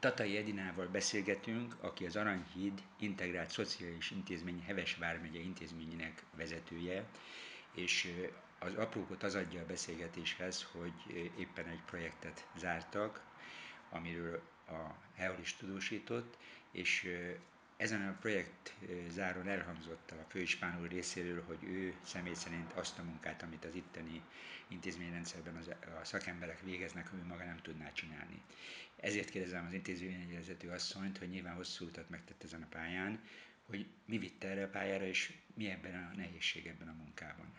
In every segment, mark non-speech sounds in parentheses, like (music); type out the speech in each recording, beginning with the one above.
Tatai Edinával beszélgetünk, aki az Aranyhíd Integrált Szociális Intézmény Heves Vármegye intézményének vezetője, és az aprókot az adja a beszélgetéshez, hogy éppen egy projektet zártak, amiről a Heol is tudósított, és ezen a projekt záron elhangzott a főispán úr részéről, hogy ő személy szerint azt a munkát, amit az itteni intézményrendszerben az, a szakemberek végeznek, ő maga nem tudná csinálni. Ezért kérdezem az intézményvezető asszonyt, hogy nyilván hosszú utat megtett ezen a pályán, hogy mi vitte erre a pályára, és mi ebben a nehézség ebben a munkában.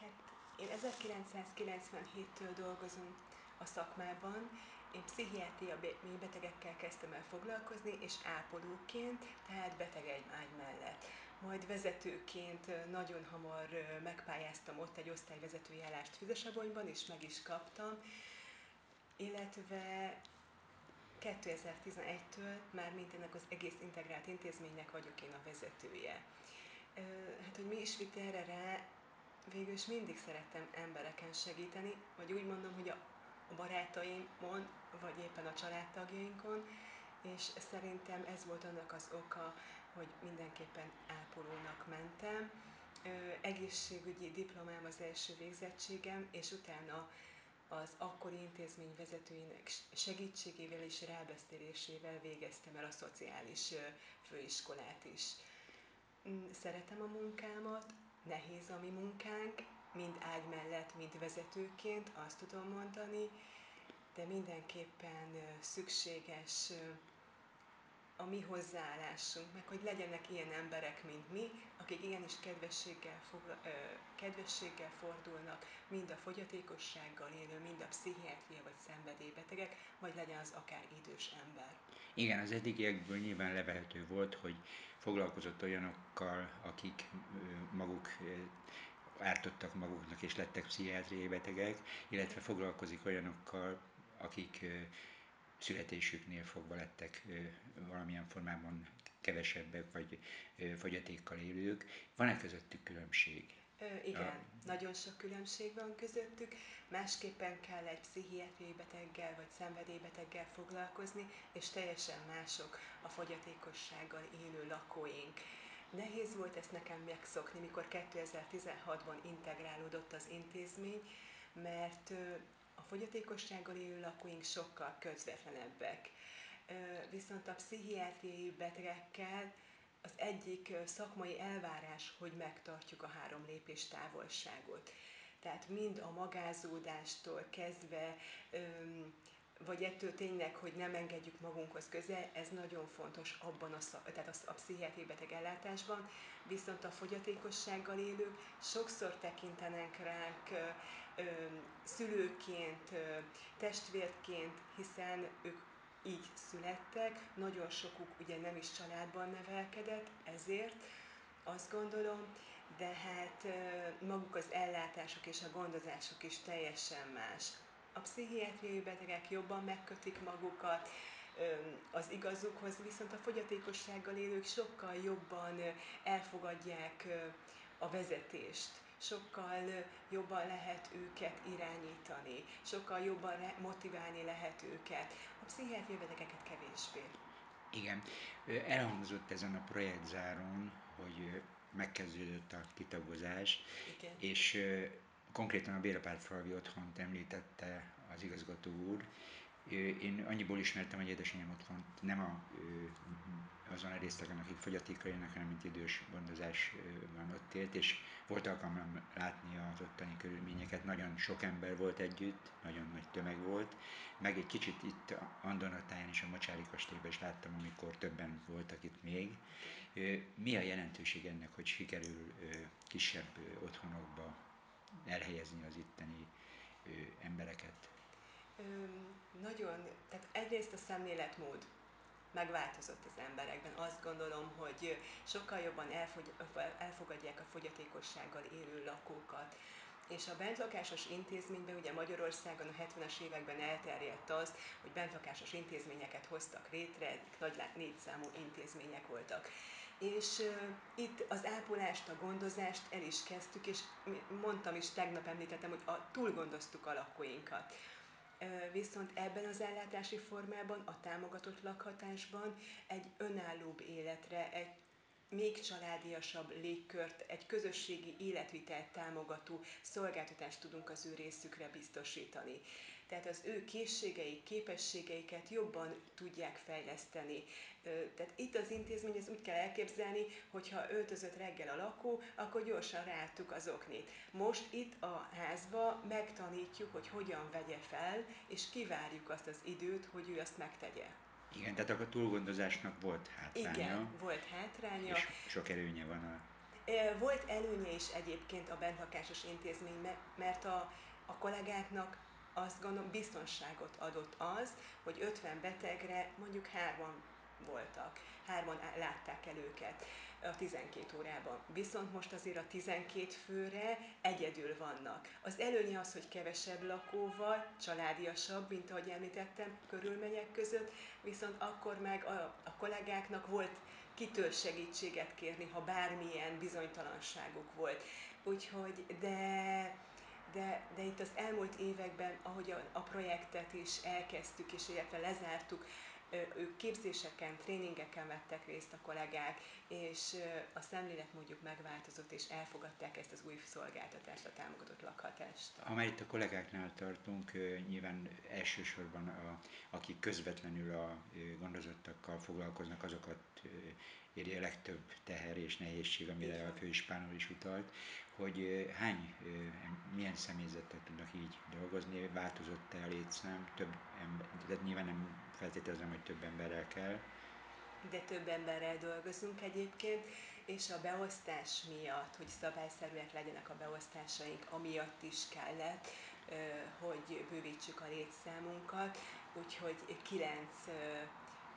Hát én 1997-től dolgozom a szakmában, én pszichiátria betegekkel kezdtem el foglalkozni, és ápolóként, tehát beteg egy mellett. Majd vezetőként nagyon hamar megpályáztam ott egy osztályvezetői állást Füzesabonyban, és meg is kaptam, illetve 2011-től már mint ennek az egész integrált intézménynek vagyok én a vezetője. Hát, hogy mi is vitt erre rá, végül is mindig szerettem embereken segíteni, vagy úgy mondom, hogy a a barátaimon, vagy éppen a családtagjainkon, és szerintem ez volt annak az oka, hogy mindenképpen ápolónak mentem. Egészségügyi diplomám az első végzettségem, és utána az akkori intézmény vezetőinek segítségével és rábeszélésével végeztem el a szociális főiskolát is. Mm, szeretem a munkámat, nehéz a mi munkánk, mind ágy mellett, mind vezetőként, azt tudom mondani, de mindenképpen szükséges a mi hozzáállásunk, meg hogy legyenek ilyen emberek, mint mi, akik igenis kedvességgel, fogla, ö, kedvességgel fordulnak, mind a fogyatékossággal élő, mind a pszichiátria vagy szenvedélybetegek, vagy legyen az akár idős ember. Igen, az eddigiekből nyilván levehető volt, hogy foglalkozott olyanokkal, akik maguk ártottak maguknak és lettek pszichiátriai betegek, illetve foglalkozik olyanokkal, akik születésüknél fogva lettek valamilyen formában kevesebbek, vagy fogyatékkal élők. Van-e közöttük különbség? Ö, igen, a... nagyon sok különbség van közöttük. Másképpen kell egy pszichiátriai beteggel vagy szenvedélybeteggel foglalkozni, és teljesen mások a fogyatékossággal élő lakóink. Nehéz volt ezt nekem megszokni, mikor 2016-ban integrálódott az intézmény, mert a fogyatékossággal élő lakóink sokkal közvetlenebbek. Viszont a pszichiátriai betegekkel az egyik szakmai elvárás, hogy megtartjuk a három lépés távolságot. Tehát mind a magázódástól kezdve vagy ettől tényleg, hogy nem engedjük magunkhoz közel, ez nagyon fontos abban a, szak, tehát a, a pszichiátriai beteg ellátásban, viszont a fogyatékossággal élők sokszor tekintenek ránk ö, ö, szülőként, ö, testvérként, hiszen ők így születtek, nagyon sokuk ugye nem is családban nevelkedett, ezért azt gondolom, de hát maguk az ellátások és a gondozások is teljesen más a pszichiátriai betegek jobban megkötik magukat az igazukhoz, viszont a fogyatékossággal élők sokkal jobban elfogadják a vezetést sokkal jobban lehet őket irányítani, sokkal jobban motiválni lehet őket. A pszichiátriai betegeket kevésbé. Igen, elhangzott ezen a projektzáron, hogy megkezdődött a kitagozás, Igen. és konkrétan a Bélapárfalvi otthont említette az igazgató úr. Én annyiból ismertem, hogy édesanyám otthon nem a, azon a részlegen, akik fogyatékkal élnek, hanem mint idős gondozás van ott élt, és volt alkalmam látni az ottani körülményeket. Nagyon sok ember volt együtt, nagyon nagy tömeg volt, meg egy kicsit itt Andonatáján és a Mocsári kastélyban is láttam, amikor többen voltak itt még. Mi a jelentőség ennek, hogy sikerül kisebb otthonokba elhelyezni az itteni ö, embereket? Ö, nagyon, tehát egyrészt a szemléletmód megváltozott az emberekben. Azt gondolom, hogy sokkal jobban elfogy, elfogadják a fogyatékossággal élő lakókat. És a bentlakásos intézményben, ugye Magyarországon a 70-es években elterjedt az, hogy bentlakásos intézményeket hoztak létre, nagy négy számú intézmények voltak és itt az ápolást, a gondozást el is kezdtük, és mondtam is, tegnap említettem, hogy a, túlgondoztuk a lakóinkat. Viszont ebben az ellátási formában, a támogatott lakhatásban egy önállóbb életre, egy még családiasabb légkört, egy közösségi életvitelt támogató szolgáltatást tudunk az ő részükre biztosítani. Tehát az ő készségeik, képességeiket jobban tudják fejleszteni. Tehát itt az intézmény, ez úgy kell elképzelni, hogyha öltözött reggel a lakó, akkor gyorsan ráálltuk az oknit. Most itt a házba megtanítjuk, hogy hogyan vegye fel, és kivárjuk azt az időt, hogy ő azt megtegye. Igen, tehát a túlgondozásnak volt hátránya. Igen, volt hátránya. És sok előnye van a... Volt előnye is egyébként a bentlakásos intézmény, mert a, a kollégáknak azt gondolom biztonságot adott az, hogy 50 betegre mondjuk hárman voltak, hárman látták el őket a 12 órában. Viszont most azért a 12 főre egyedül vannak. Az előnye az, hogy kevesebb lakóval, családiasabb, mint ahogy említettem, körülmények között, viszont akkor meg a, a kollégáknak volt kitől segítséget kérni, ha bármilyen bizonytalanságuk volt. Úgyhogy, de de, de itt az elmúlt években, ahogy a, a projektet is elkezdtük, és illetve lezártuk, ők képzéseken, tréningeken vettek részt a kollégák, és a szemléletmódjuk megváltozott, és elfogadták ezt az új szolgáltatást, a támogatott lakhatást. Ha itt a kollégáknál tartunk, nyilván elsősorban a, akik közvetlenül a gondozottakkal foglalkoznak, azokat éri a legtöbb teher és nehézség, amire a főispánul is utalt, hogy hány, milyen személyzettel tudnak így dolgozni, változott-e a létszám, több ember, de nyilván nem feltételezem, hogy több emberrel kell. De több emberrel dolgozunk egyébként, és a beosztás miatt, hogy szabályszerűek legyenek a beosztásaink, amiatt is kellett, hogy bővítsük a létszámunkat, úgyhogy kilenc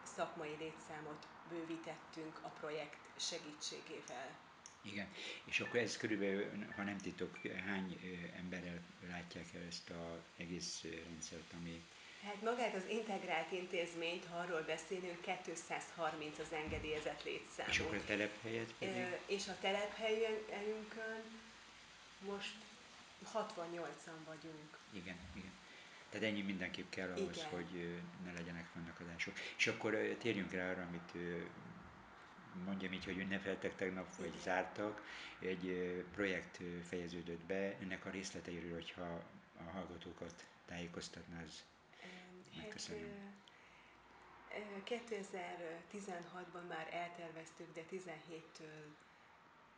szakmai létszámot bővítettünk a projekt segítségével. Igen, és akkor ez körülbelül, ha nem titok, hány emberrel látják el ezt az egész rendszert, ami... Hát magát az integrált intézményt, ha arról beszélünk, 230 az engedélyezett létszám. És akkor a telephelyet pedig? És a telephelyünkön most 68-an vagyunk. Igen, igen. Tehát ennyi mindenképp kell ahhoz, Igen. hogy ne legyenek fennakadások. És akkor térjünk rá arra, amit mondjam így, hogy ünnepeltek tegnap, vagy Igen. zártak. Egy projekt fejeződött be, ennek a részleteiről, hogyha a hallgatókat tájékoztatná, az hát, megköszönöm. 2016-ban már elterveztük, de 17-től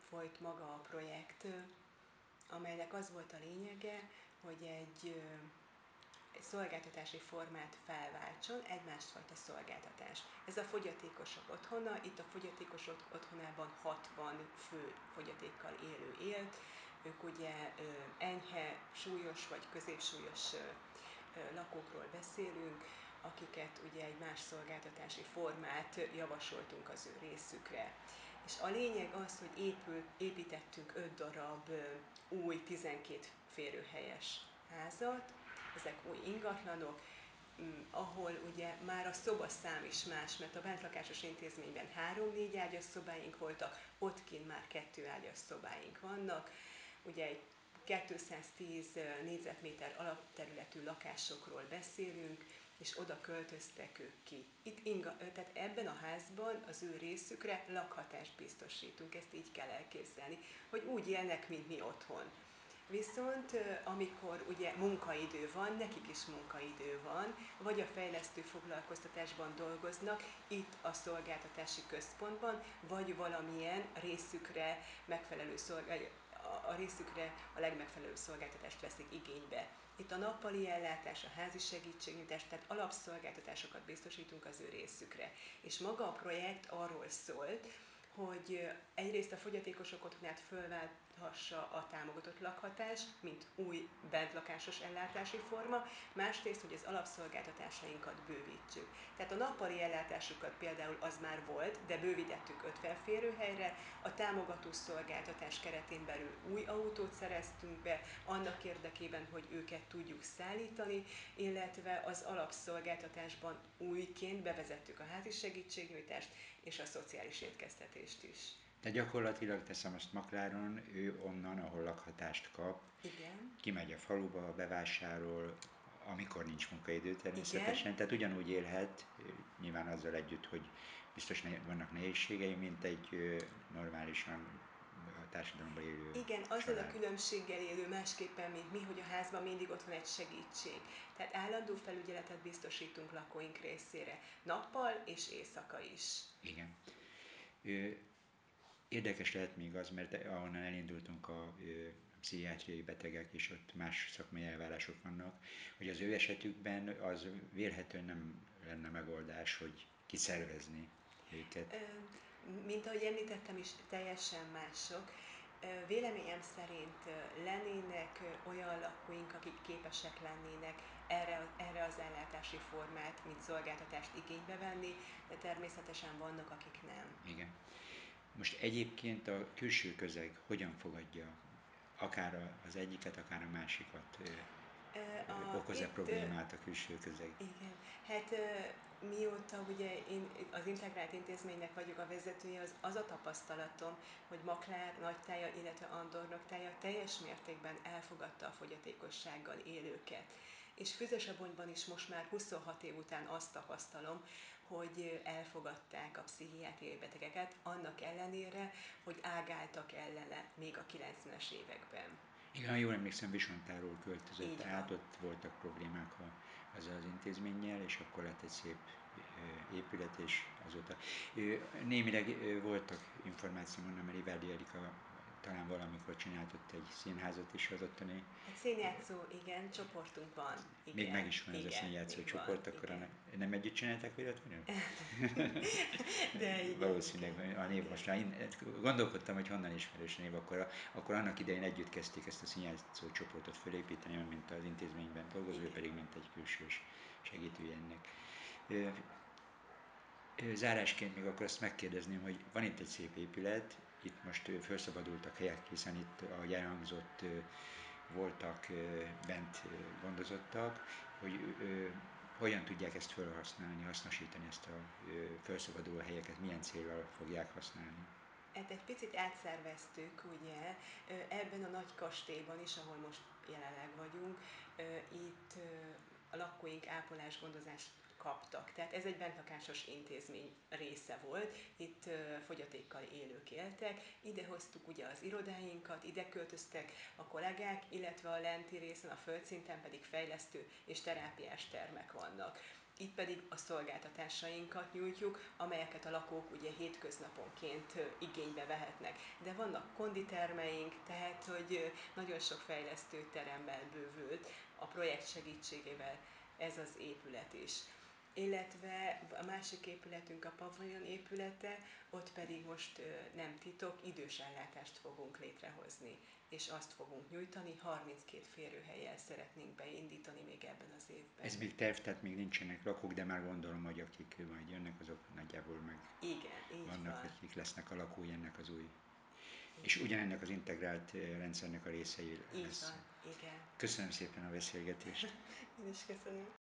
folyt maga a projekt, amelynek az volt a lényege, hogy egy egy szolgáltatási formát felváltson, egy másfajta szolgáltatás. Ez a fogyatékosok otthona, itt a fogyatékosok otthonában 60 fő fogyatékkal élő élt, ők ugye enyhe, súlyos vagy középsúlyos lakókról beszélünk, akiket ugye egy más szolgáltatási formát javasoltunk az ő részükre. És a lényeg az, hogy épül, építettünk 5 darab új 12 férőhelyes házat, ezek új ingatlanok, mm, ahol ugye már a szobaszám is más, mert a bentlakásos intézményben három-négy ágyas szobáink voltak, ott kint már kettő ágyas szobáink vannak. Ugye egy 210 négyzetméter alapterületű lakásokról beszélünk, és oda költöztek ők ki. Itt inga, tehát ebben a házban az ő részükre lakhatást biztosítunk, ezt így kell elképzelni, hogy úgy élnek, mint mi otthon. Viszont amikor ugye munkaidő van, nekik is munkaidő van, vagy a fejlesztő foglalkoztatásban dolgoznak, itt a szolgáltatási központban, vagy valamilyen részükre megfelelő szolgáltatás a részükre a legmegfelelőbb szolgáltatást veszik igénybe. Itt a nappali ellátás, a házi segítségnyújtás, tehát alapszolgáltatásokat biztosítunk az ő részükre. És maga a projekt arról szólt, hogy egyrészt a fogyatékosok otthonát fölválthassa a támogatott lakhatás, mint új bentlakásos ellátási forma, másrészt, hogy az alapszolgáltatásainkat bővítsük. Tehát a nappali ellátásukat például az már volt, de bővítettük 50 férőhelyre, a támogató szolgáltatás keretén belül új autót szereztünk be, annak érdekében, hogy őket tudjuk szállítani, illetve az alapszolgáltatásban újként bevezettük a házi segítségnyújtást, és a szociális étkeztetést is. De gyakorlatilag teszem azt Makláron, ő onnan, ahol lakhatást kap, Igen. kimegy a faluba, bevásárol, amikor nincs munkaidő természetesen, Igen. tehát ugyanúgy élhet, nyilván azzal együtt, hogy biztos vannak nehézségei, mint egy normálisan a társadalomban élő Igen, azzal a különbséggel élő másképpen, mint mi, hogy a házban mindig ott van egy segítség. Tehát állandó felügyeletet biztosítunk lakóink részére, nappal és éjszaka is. Igen. Érdekes lehet még az, mert ahonnan elindultunk a pszichiátriai betegek, és ott más szakmai elvárások vannak, hogy az ő esetükben az vélhetően nem lenne megoldás, hogy kiszervezni őket. Mint ahogy említettem is, teljesen mások. Véleményem szerint lennének olyan lakóink, akik képesek lennének erre, erre az ellátási formát, mint szolgáltatást igénybe venni, de természetesen vannak, akik nem. Igen. Most egyébként a külső közeg hogyan fogadja akár az egyiket, akár a másikat? A, Okoz-e problémát a külső közeg? Igen, hát mióta ugye én az integrált intézménynek vagyok a vezetője, az, az a tapasztalatom, hogy Maklár, Nagytája, illetve Andornok tája teljes mértékben elfogadta a fogyatékossággal élőket. És Füzesabonyban is most már 26 év után azt tapasztalom, hogy elfogadták a pszichiátriai betegeket, annak ellenére, hogy ágáltak ellene még a 90-es években. Igen, jól emlékszem, Visontáról költözött át, ott voltak problémák a, ezzel az intézménnyel, és akkor lett egy szép épület, és azóta némileg voltak információk, mert Rivádi Erika talán valamikor csinált ott egy színházat is az ottani. Egy színjátszó, igen, csoportunk van. Igen, még meg is van igen, ez a színjátszó csoport, van, akkor igen. A, nem együtt csinálták véletlenül? (laughs) De igen. Valószínűleg a név most már, gondolkodtam, hogy honnan ismerős név, akkor, akkor annak idején együtt kezdték ezt a színjátszó csoportot fölépíteni, mint az intézményben dolgozó, igen. pedig mint egy külsős segítője ennek. Zárásként még akkor azt megkérdezném, hogy van itt egy szép épület, itt most felszabadultak helyek, hiszen itt, ahogy elhangzott, voltak bent gondozottak, hogy hogyan tudják ezt felhasználni, hasznosítani ezt a felszabaduló helyeket, milyen célra fogják használni. Hát egy picit átszerveztük, ugye, ebben a nagy kastélyban is, ahol most jelenleg vagyunk, itt a lakóink ápolás, gondozás kaptak. Tehát ez egy bentlakásos intézmény része volt, itt fogyatékkal élők éltek, ide hoztuk ugye az irodáinkat, ide költöztek a kollégák, illetve a lenti részen, a földszinten pedig fejlesztő és terápiás termek vannak. Itt pedig a szolgáltatásainkat nyújtjuk, amelyeket a lakók ugye hétköznaponként igénybe vehetnek. De vannak konditermeink, tehát hogy nagyon sok fejlesztő teremmel bővült a projekt segítségével ez az épület is illetve a másik épületünk a paviljon épülete, ott pedig most nem titok, idős ellátást fogunk létrehozni, és azt fogunk nyújtani, 32 férőhelyel szeretnénk beindítani még ebben az évben. Ez még terv, tehát még nincsenek lakók, de már gondolom, hogy akik majd jönnek, azok nagyjából meg Igen, így vannak, van. akik lesznek a lakói ennek az új és ugyanennek az integrált rendszernek a részei lesz. Így van, igen. Köszönöm szépen a beszélgetést. (laughs) Én is köszönöm.